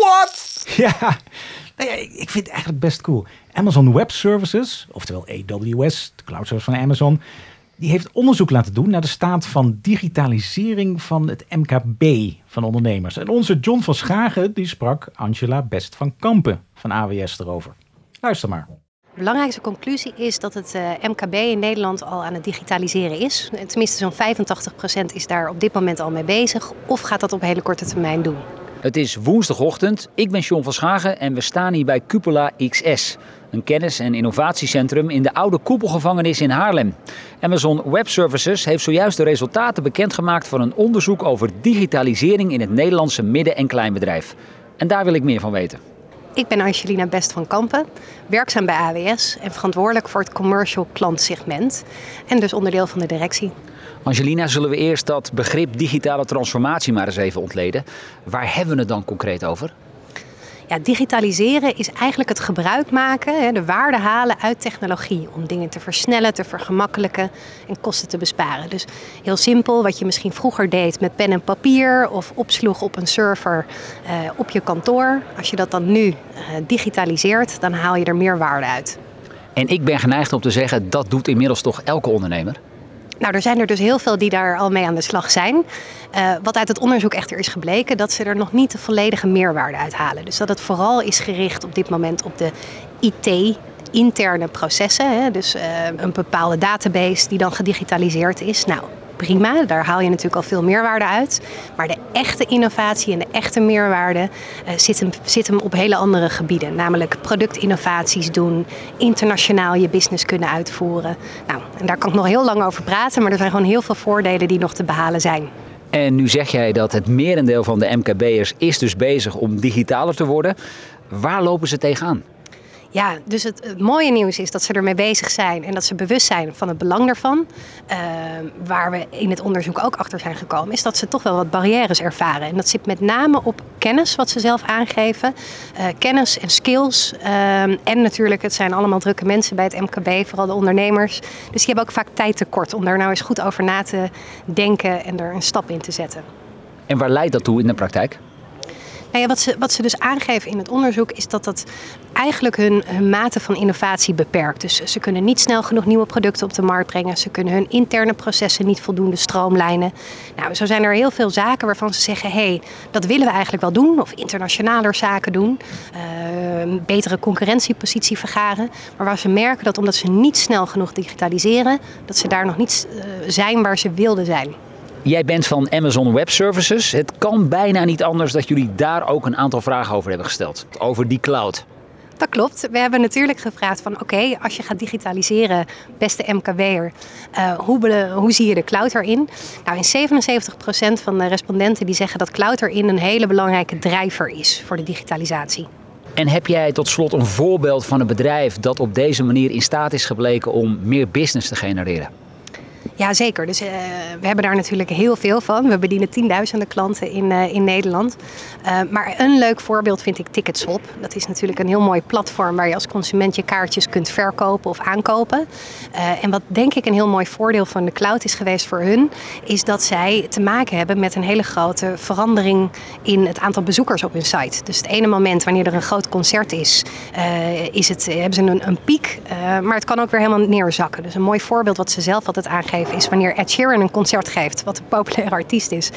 What? Ja. Nou ja, ik vind het eigenlijk best cool. Amazon Web Services, oftewel AWS, de cloud service van Amazon, die heeft onderzoek laten doen naar de staat van digitalisering van het MKB van ondernemers. En onze John van Schagen, die sprak Angela Best van Kampen van AWS erover. Luister maar.
De belangrijkste conclusie is dat het eh, MKB in Nederland al aan het digitaliseren is. Tenminste, zo'n 85% is daar op dit moment al mee bezig. Of gaat dat op hele korte termijn doen?
Het is woensdagochtend. Ik ben John van Schagen en we staan hier bij Cupola XS. Een kennis- en innovatiecentrum in de oude koepelgevangenis in Haarlem. Amazon Web Services heeft zojuist de resultaten bekendgemaakt van een onderzoek over digitalisering in het Nederlandse midden- en kleinbedrijf. En daar wil ik meer van weten.
Ik ben Angelina Best van Kampen, werkzaam bij AWS en verantwoordelijk voor het commercial klantsegment. En dus onderdeel van de directie.
Angelina, zullen we eerst dat begrip digitale transformatie maar eens even ontleden. Waar hebben we het dan concreet over?
Ja, digitaliseren is eigenlijk het gebruik maken, de waarde halen uit technologie. Om dingen te versnellen, te vergemakkelijken en kosten te besparen. Dus heel simpel, wat je misschien vroeger deed met pen en papier of opsloeg op een server eh, op je kantoor. Als je dat dan nu eh, digitaliseert, dan haal je er meer waarde uit.
En ik ben geneigd om te zeggen, dat doet inmiddels toch elke ondernemer?
Nou, er zijn er dus heel veel die daar al mee aan de slag zijn. Eh, wat uit het onderzoek echter is gebleken, dat ze er nog niet de volledige meerwaarde uit halen. Dus dat het vooral is gericht op dit moment op de IT. Interne processen, dus eh, een bepaalde database die dan gedigitaliseerd is. Nou, prima, daar haal je natuurlijk al veel meerwaarde uit. Maar de echte innovatie en de echte meerwaarde eh, zit, hem, zit hem op hele andere gebieden. Namelijk productinnovaties doen, internationaal je business kunnen uitvoeren. Nou, en daar kan ik nog heel lang over praten, maar er zijn gewoon heel veel voordelen die nog te behalen zijn.
En nu zeg jij dat het merendeel van de MKB'ers is dus bezig om digitaler te worden. Waar lopen ze tegenaan?
Ja, dus het, mooie nieuws is dat ze ermee bezig zijn en dat ze bewust zijn van het belang daarvan. Uh, waar we in het onderzoek ook achter zijn gekomen, is dat ze toch wel wat barrières ervaren. En dat zit met name op kennis, wat ze zelf aangeven. Uh, kennis en skills. Uh, en natuurlijk, het zijn allemaal drukke mensen bij het MKB, vooral de ondernemers. Dus die hebben ook vaak tijd tekort om daar nou eens goed over na te denken en er een stap in te zetten.
En waar leidt dat toe in de praktijk?
Nou wat, ze, wat ze dus aangeven in het onderzoek is dat dat eigenlijk hun, mate van innovatie beperkt. Dus ze kunnen niet snel genoeg nieuwe producten op de markt brengen. Ze kunnen hun interne processen niet voldoende stroomlijnen. Nou, zo zijn er heel veel zaken waarvan ze zeggen: hé, hey, dat willen we eigenlijk wel doen. Of internationaler zaken doen. Een betere concurrentiepositie vergaren. Maar waar ze merken dat omdat ze niet snel genoeg digitaliseren, dat ze daar nog niet uh, zijn waar ze wilden zijn.
Jij bent van Amazon Web Services. Het kan bijna niet anders dat jullie daar ook een aantal vragen over hebben gesteld. Over die cloud.
Dat klopt. We hebben natuurlijk gevraagd van oké, okay, als je gaat digitaliseren, beste MKW'er, uh, hoe, hoe zie je de cloud erin? Nou, in 77% van de respondenten die zeggen dat cloud erin een hele belangrijke drijver is voor de digitalisatie.
En heb jij tot slot een voorbeeld van een bedrijf dat op deze manier in staat is gebleken om meer business te genereren?
Ja, zeker. Dus uh, we hebben daar natuurlijk heel veel van. We bedienen tienduizenden klanten in, uh, in Nederland. Uh, maar een leuk voorbeeld vind ik Ticketswap. Dat is natuurlijk een heel mooi platform waar je als consument je kaartjes kunt verkopen of aankopen. en wat denk ik een heel mooi voordeel van de cloud is geweest voor hun, is dat zij te maken hebben met een hele grote verandering in het aantal bezoekers op hun site. Dus het ene moment wanneer er een groot concert is, is het, hebben ze een, een piek. maar het kan ook weer helemaal neerzakken. Dus een mooi voorbeeld wat ze zelf altijd aangeven is wanneer Ed Sheeran een concert geeft, wat een populaire artiest is,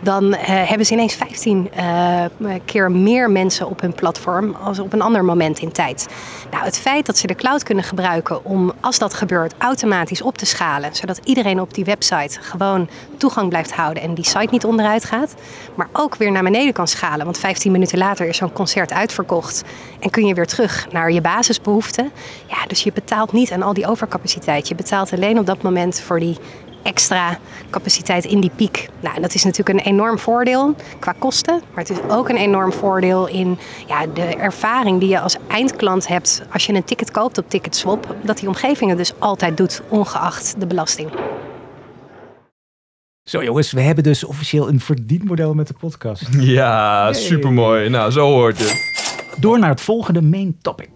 dan uh, hebben ze ineens 15 uh, keer meer mensen op hun platform als op een ander moment in tijd. Nou, het feit dat ze de cloud kunnen gebruiken om, als dat gebeurt, automatisch op te schalen, zodat iedereen op die website gewoon toegang blijft houden en die site niet onderuit gaat, maar ook weer naar beneden kan schalen, want 15 minuten later is zo'n concert uitverkocht en kun je weer terug naar je basisbehoeften. Ja, dus je betaalt niet aan al die overcapaciteit, je betaalt alleen op dat moment voor die extra capaciteit in die piek. Nou, dat is natuurlijk een enorm voordeel qua kosten. Maar het is ook een enorm voordeel in ja, de ervaring die je als eindklant hebt als je een ticket koopt op Ticketswap. Dat die omgeving het dus altijd doet, ongeacht de belasting.
Zo jongens, we hebben dus officieel een verdienmodel met de podcast.
Ja, supermooi. Nou, zo hoort het.
Door naar het volgende main topic.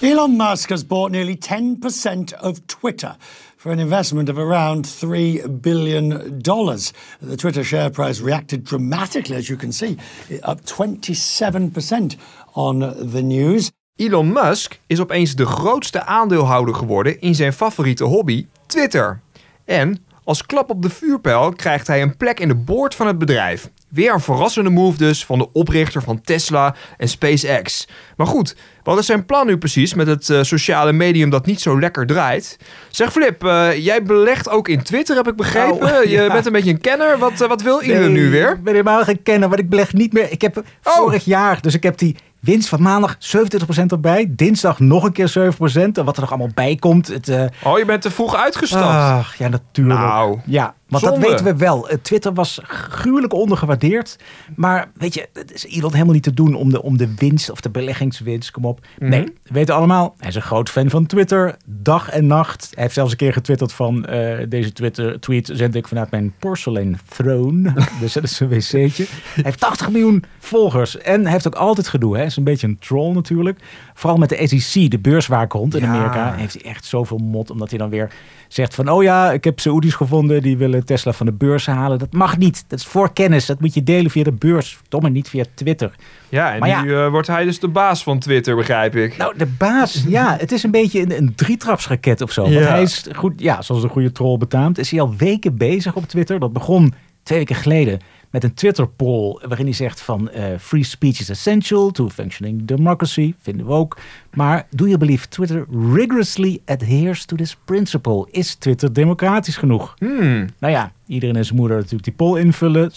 Elon Musk has bought nearly 10% of Twitter for an investment of around $3 billion. The Twitter share price reacted dramatically, as you can see, up 27% on the news.
Elon Musk is opeens de grootste aandeelhouder geworden in zijn favoriete hobby, Twitter. En als klap op de vuurpijl krijgt hij een plek in de board van het bedrijf. Weer een verrassende move dus van de oprichter van Tesla en SpaceX. Maar goed, wat is zijn plan nu precies met het eh, sociale medium dat niet zo lekker draait? Zeg Flip, eh, jij belegt ook in Twitter, heb ik begrepen.
Nou,
Je bent een beetje een kenner. Wat, eh, wat wil Elon nu weer?
Ik ben helemaal geen kenner, want ik beleg niet meer. Ik heb vorig jaar, dus ik heb die winst van maandag 27% erbij. Dinsdag nog een keer 7%. En wat er nog allemaal bij komt. Het, eh,
Oh, je bent te vroeg uitgestapt.
Ach, ja, natuurlijk.
Nou,
ja, want
zonde.
dat weten we wel. Eh, Twitter was gruwelijk ondergewaardeerd. Maar weet je, het is Elon helemaal niet te doen om de, om de winst of de beleggingswinst. Kom op.
Mhm.
Nee, we weten allemaal. Hij is een groot fan van Twitter. Dag en nacht. Hij heeft zelfs een keer getwitterd van... eh, deze Twitter tweet zend ik vanuit mijn porcelain throne. dus dat is een wc'tje. Hij heeft 80 miljoen volgers. En hij heeft ook altijd gedoe. Hij is een beetje een troll natuurlijk. Vooral met de SEC, de beurswaakhond in
Ja.
Amerika. Heeft hij echt zoveel mot. Omdat hij dan weer zegt van... Oh ja, ik heb Saoedi's gevonden. Die willen Tesla van de beurs halen. Dat mag niet. Dat is voor kennis. Dat moet je delen via de beurs. Domme niet via Twitter.
Ja, en
Maar ja.
nu eh, wordt hij dus de baas van Twitter, begrijp ik.
Nou, de baas, ja, het is een beetje een, een drietrapsraket of zo. Want
Ja.
hij is goed, ja, zoals een goede troll betaamt, is hij al weken bezig op Twitter. Dat begon twee weken geleden met een Twitter-poll waarin hij zegt van eh, free speech is essential to a functioning democracy, vinden we ook. Maar do you believe Twitter rigorously adheres to this principle? Is Twitter democratisch genoeg?
Hmm.
Nou ja, iedereen en zijn moeder natuurlijk die poll invullen. 70%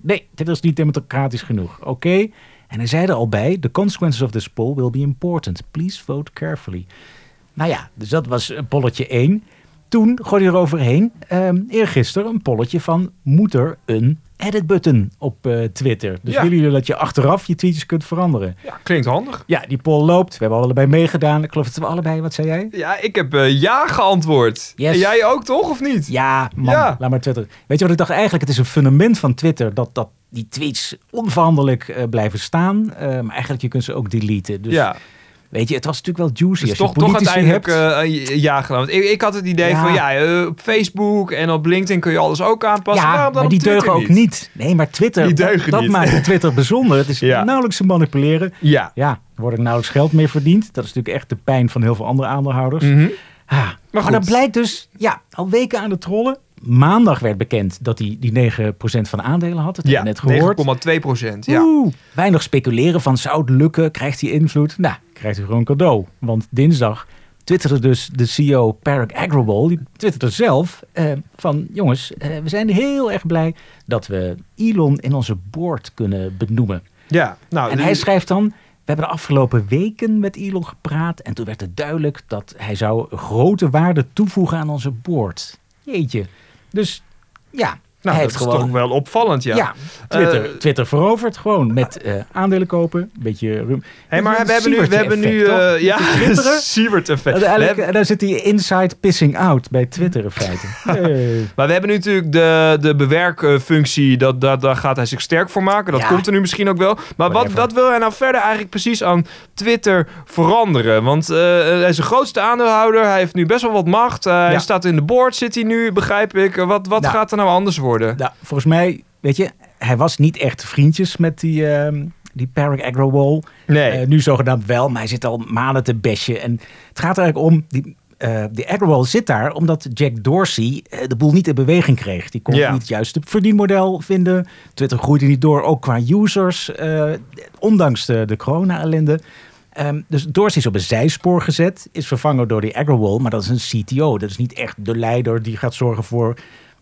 nee, dit is niet democratisch genoeg. Oké. En hij zei er al bij, the consequences of this poll will be important. Please vote carefully. Nou ja, dus dat was een polletje 1. Toen gooide hij eroverheen, ehm eergisteren, een polletje van... moet er een edit-button op eh, Twitter? Dus
Ja.
willen jullie dat je achteraf je tweetjes kunt veranderen?
Ja, klinkt handig.
Ja, die poll loopt. We hebben allebei meegedaan. Ik geloof dat we allebei, wat zei jij?
Ja, ik heb eh, ja geantwoord.
Yes.
En jij ook, toch? Of niet?
Ja, man,
Ja.
laat maar Twitter. Weet je wat ik dacht? Eigenlijk, het is een fundament van Twitter dat, dat die tweets onveranderlijk eh, blijven staan. Maar eigenlijk, je kunt ze ook deleten. Dus
ja.
Weet je, het was natuurlijk wel juicy.
Dus
als
toch,
je
toch uiteindelijk
hebt.
eh, ja gedaan. Ik, ik had het idee
Ja.
van, ja, eh, op Facebook en op LinkedIn kun je alles ook aanpassen.
ja,
dan
maar die deugen ook niet. Nee, maar Twitter,
Die
dat-
deugen
dat,
niet.
maakt Twitter bijzonder. Het is
Ja.
nauwelijks te manipuleren.
Ja.
Ja, er wordt nauwelijks geld meer verdiend. Dat is natuurlijk echt de pijn van heel veel andere aandeelhouders.
Mhm.
Ah, maar
goed.
dat blijkt dus, ja, al weken aan de trollen. Maandag werd bekend dat hij die 9% van de aandelen had. Dat
Ja,
net gehoord.
9,2 procent. Ja.
Oeh, weinig speculeren van zou het lukken, krijgt hij invloed? Nou, krijgt hij gewoon cadeau. Want dinsdag twitterde dus de CEO Parag Agrawal, die twitterde zelf eh, van jongens, eh, we zijn heel erg blij dat we Elon in onze board kunnen benoemen.
ja. Nou,
En hij schrijft dan, we hebben de afgelopen weken met Elon gepraat en toen werd het duidelijk dat hij zou grote waarde toevoegen aan onze board. Jeetje. Dus ja,
nou,
hij
dat
heeft
is
gewoon
toch wel opvallend, ja.
ja, Twitter,
Eh,
Twitter verovert gewoon met eh, aandelen kopen. Een beetje rum.
Hey, maar we hebben nu, we hebben nu, eh, ja. Siebert effect. Hebben-
en daar zit die inside pissing out bij Twitter in feite. Hey.
Maar we hebben nu natuurlijk de, de bewerkfunctie, dat, dat, daar gaat hij zich sterk voor maken. Dat
Ja.
komt er nu misschien ook wel. Maar wat,
Whatever.
wat wil hij nou verder eigenlijk precies aan Twitter veranderen? Want eh, hij is de grootste aandeelhouder, hij heeft nu best wel wat macht. Eh, Hij
Ja.
staat in de board, zit hij nu, begrijp ik. Eh, Wat, wat
Nou.
gaat er nou anders worden?
Nou, volgens mij, weet je, hij was niet echt vriendjes met die, ehm die Parag Agrawal.
Nee.
Eh, nu zogenaamd wel, maar hij zit al maanden te besje. En het gaat er eigenlijk om, die, eh die Agrawal zit daar omdat Jack Dorsey eh, de boel niet in beweging kreeg. Die kon
Ja.
niet het juiste verdienmodel vinden. Twitter groeide niet door, ook qua users, eh, ondanks de, de corona-ellende. Ehm, dus Dorsey is op een zijspoor gezet, is vervangen door die Agrawal, maar dat is een CTO. Dat is niet echt de leider die gaat zorgen voor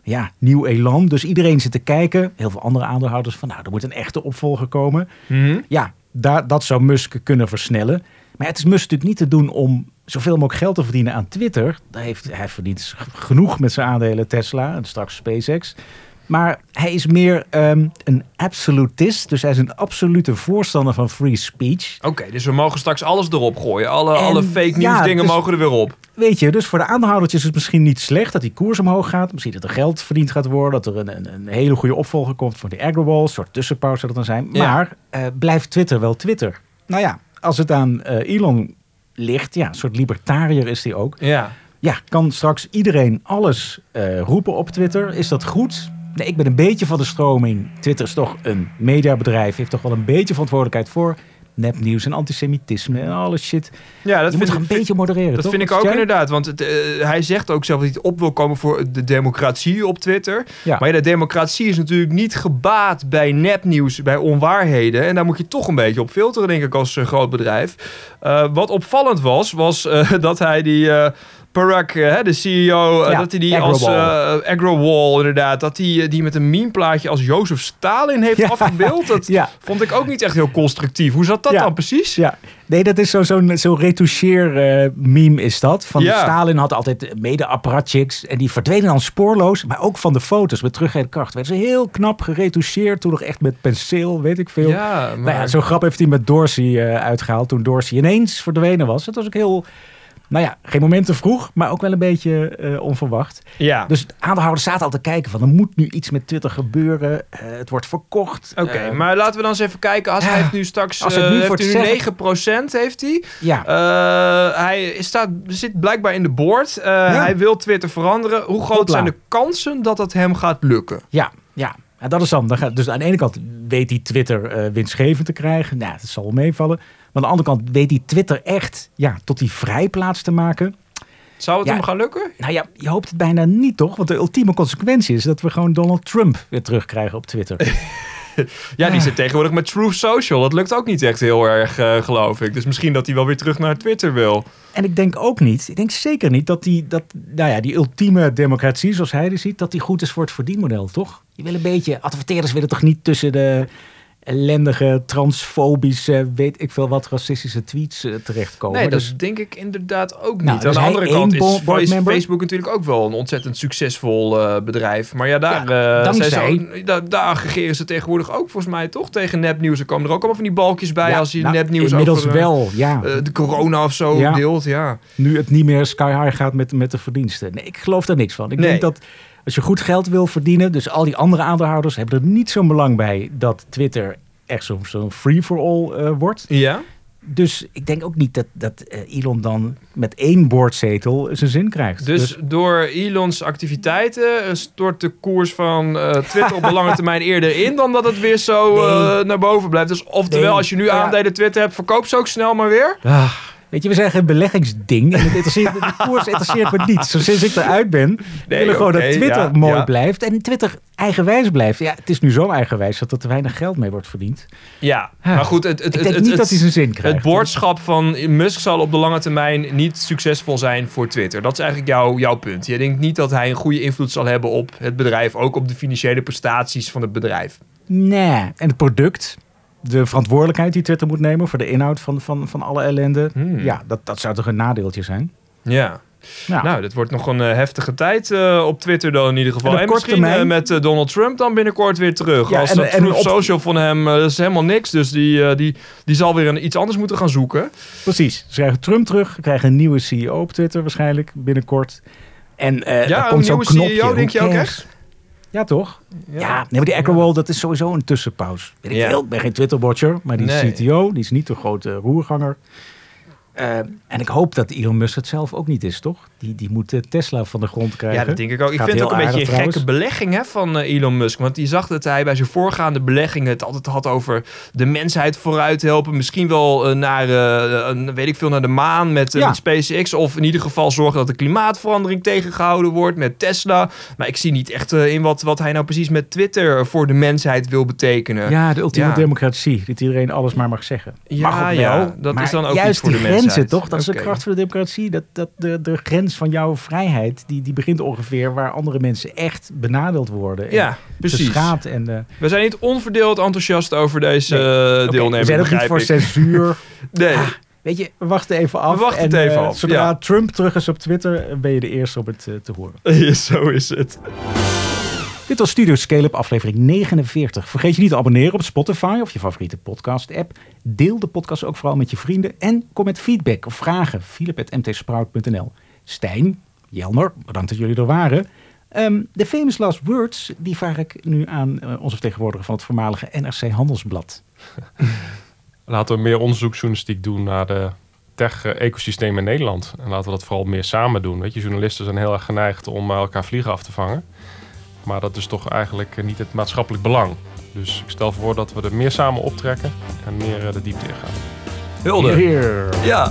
ja, nieuw elan. Dus iedereen zit te kijken, heel veel andere aandeelhouders, van nou, er moet een echte opvolger komen.
Mhm.
Ja, daar, dat zou Musk kunnen versnellen. Maar het is Musk natuurlijk niet te doen om zoveel mogelijk geld te verdienen aan Twitter. Daar heeft, hij verdient genoeg met zijn aandelen Tesla en straks SpaceX. Maar hij is meer ehm, een absolutist. Dus hij is een absolute voorstander van free speech.
Oké, dus we mogen straks alles erop gooien. Alle,
En
alle fake news
ja,
dingen
dus-
mogen er weer op.
Weet je, dus voor de aandeelhoudertjes is het misschien niet slecht dat die koers omhoog gaat. Misschien dat er geld verdiend gaat worden. Dat er een, een, een hele goede opvolger komt voor die Agrowall. Een soort tussenpauze zou dat dan zijn.
Ja.
Maar eh, blijft Twitter wel Twitter? Nou ja, als het aan eh, Elon ligt, ja, een soort libertariër is hij ook.
Ja.
Ja, kan straks iedereen alles eh, roepen op Twitter? Is dat goed? Nee, ik ben een beetje van de stroming. Twitter is toch een mediabedrijf, heeft toch wel een beetje verantwoordelijkheid voor nepnieuws en antisemitisme en alle shit.
Ja, dat
je moet
vind
toch
ik
een beetje modereren,
Dat
toch?
vind ik ook inderdaad. Want het, eh, hij zegt ook zelf dat hij op wil komen voor de democratie op Twitter.
Ja.
Maar ja, de democratie is natuurlijk niet gebaat bij nepnieuws, bij onwaarheden. En daar moet je toch een beetje op filteren, denk ik, als eh, groot bedrijf. Eh, wat opvallend was, was dat hij die... Parag, eh, hè, de CEO, eh,
Ja,
dat hij die als
Agrowall.
eh Agrowall inderdaad, dat hij die met een memeplaatje als Jozef Stalin heeft
Ja.
afgebeeld. Dat
Ja.
vond ik ook niet echt heel constructief. Hoe zat dat dan precies?
Ja, nee, dat is zo- zo'n zo retoucheer eh, meme is dat. Van. Stalin had altijd mede-apparatchiks en die verdwenen dan spoorloos. Maar ook van de foto's met teruggereden kracht. Werden ze heel knap geretoucheerd. Toen nog echt met penseel, weet ik veel.
Ja,
Nou
maar...
ja, zo'n grap heeft hij met Dorsey eh, uitgehaald. Toen Dorsey ineens verdwenen was. Het was ook heel, nou ja, geen moment te vroeg. Maar ook wel een beetje eh, onverwacht.
ja.
Dus de aandeelhouders zaten al te kijken van... er moet nu iets met Twitter gebeuren. Eh, het wordt verkocht.
Oké,
Eh,
maar laten we dan eens even kijken. Als hij heeft nu straks
Als het nu
heeft hij nu
zeggen-
9% heeft hij.
Ja,
hij staat, zit blijkbaar in de board. Hij wil Twitter veranderen. Hoe groot
Hopla.
zijn de kansen dat het hem gaat lukken?
Ja, ja. En dat is dan, dan gaat, dus aan de ene kant weet hij Twitter winstgevend te krijgen. Nou, dat zal wel meevallen. Maar aan de andere kant weet hij Twitter echt ja, tot die vrijplaats te maken.
Zou het
Ja.
hem gaan lukken?
Nou ja, je hoopt het bijna niet toch? Want de ultieme consequentie is dat we gewoon Donald Trump weer terugkrijgen op Twitter.
Ja, die zit tegenwoordig met Truth Social. Dat lukt ook niet echt heel erg, eh, geloof ik. Dus misschien dat hij wel weer terug naar Twitter wil.
en ik denk ook niet, ik denk zeker niet dat die, dat, nou ja, die ultieme democratie zoals hij die ziet, dat die goed is voor het verdienmodel, toch? Je wil een beetje, adverteerders willen toch niet tussen de ellendige, transfobische, weet ik veel wat, racistische tweets eh, terechtkomen.
Nee, dat
Dus-
denk ik inderdaad ook niet.
Nou,
Aan
dus
de
hij
andere kant is? Facebook natuurlijk ook wel een ontzettend succesvol eh, bedrijf. Maar ja, daar, eh,
dankzij-
daar, ageren ze tegenwoordig ook volgens mij toch tegen nepnieuws. Er komen er ook allemaal van die balkjes bij
Ja,
als je
nou,
nepnieuws
Inmiddels
over
wel, ja.
de corona of zo
Ja.
deelt. Ja.
nu het niet meer sky high gaat met, met de verdiensten. Nee, ik geloof daar niks van. Ik
Nee.
denk dat als je goed geld wil verdienen, dus al die andere aandeelhouders hebben er niet zo'n belang bij dat Twitter echt zo'n free-for-all eh, wordt.
ja.
Dus ik denk ook niet dat, dat eh, Elon dan met één boordzetel zijn zin krijgt.
Dus door Elons activiteiten eh, stort de koers van Twitter op de lange termijn eerder in dan dat het weer zo
Nee.
naar boven blijft. Dus oftewel,
Nee.
als je nu aandelen Twitter hebt, verkoop ze ook snel maar weer.
Ah, weet je, we zijn geen beleggingsding. En het interesseert, de koers interesseert me niet. Zo sinds ik eruit ben,
Nee,
willen gewoon dat Twitter
ja,
mooi
ja.
blijft. En Twitter eigenwijs blijft. Ja, het is nu zo eigenwijs dat er te weinig geld mee wordt verdiend.
Ja, maar goed, het, het,
ik denk
het,
niet dat hij zijn zin krijgt.
Het boodschap van Musk zal op de lange termijn niet succesvol zijn voor Twitter. Dat is eigenlijk jouw, jouw punt. Je denkt niet dat hij een goede invloed zal hebben op het bedrijf, ook op de financiële prestaties van het bedrijf.
Nee. En het product, de verantwoordelijkheid die Twitter moet nemen voor de inhoud van, van, van alle ellende.
Hmm.
Ja, dat, dat zou toch een nadeeltje zijn?
Ja.
Ja.
Nou, dit wordt nog een eh, heftige tijd eh, op Twitter dan in ieder geval.
En
misschien
termijn-
eh, met Donald Trump dan binnenkort weer terug.
Ja,
Als
en-
dat
en op-
Social van hem dat is helemaal niks. Dus die, die, die zal weer een, iets anders moeten gaan zoeken.
Precies. Ze krijgen Trump terug. We krijgen een nieuwe CEO op Twitter waarschijnlijk binnenkort. En
Ja, een
komt zo'n
nieuwe. CEO, denk je ook echt?
Ja, toch? Ja, nee, maar die Agrowall, dat is sowieso een tussenpauze. Weet ik
Ja.
veel, ik ben geen Twitter-watcher, maar die
Nee.
CTO, die is niet de grote roerganger. Eh, en ik hoop dat Elon Musk het zelf ook niet is, toch? Die, die moet eh, Tesla van de grond krijgen.
Ja, dat denk ik ook. Ik vind het ook een beetje een gekke belegging hè, van eh, Elon Musk. Want die zag dat hij bij zijn voorgaande beleggingen het altijd had over de mensheid vooruit helpen. Misschien wel eh, naar, een, weet ik veel, naar de maan met,
Ja.
met SpaceX. Of in ieder geval zorgen dat de klimaatverandering tegengehouden wordt met Tesla. Maar ik zie niet echt in wat, wat hij nou precies met Twitter voor de mensheid wil betekenen.
Ja, de ultieme
Ja.
democratie. Dat iedereen alles maar mag zeggen.
Ja,
mag
ja, dat
maar
is dan ook iets voor de
grenzen,
mensheid.
toch? Dat is de kracht van de democratie. Dat, dat de, de grens van jouw vrijheid, die, die begint ongeveer waar andere mensen echt benadeeld worden. En
Ja, precies.
En... eh,
We zijn niet onverdeeld enthousiast over deze
Nee.
uh,
Oké,
deelnemer,
we zijn ook niet voor censuur.
Nee.
Weet je, we wachten even af.
We wachten
en,
even
eh,
af,
Zodra
ja.
Trump terug is op Twitter, ben je de eerste om het eh, te horen.
Zo is het.
Dit was Studio Scale-up aflevering 49. Vergeet je niet te abonneren op Spotify of je favoriete podcast-app. Deel de podcast ook vooral met je vrienden. En kom met feedback of vragen. philip.mtsprout.nl Stijn, Jelmer, bedankt dat jullie er waren. Ehm, de famous last words, die vraag ik nu aan eh, onze vertegenwoordiger van het voormalige NRC Handelsblad.
Laten we meer onderzoeksjournalistiek doen naar de tech-ecosysteem in Nederland. En laten we dat vooral meer samen doen. Weet je, journalisten zijn heel erg geneigd om eh, elkaar vliegen af te vangen. Maar dat is toch eigenlijk eh, niet het maatschappelijk belang. Dus ik stel voor dat we er meer samen optrekken en meer eh, de diepte in gaan.
Hulde.
Hier.
Ja.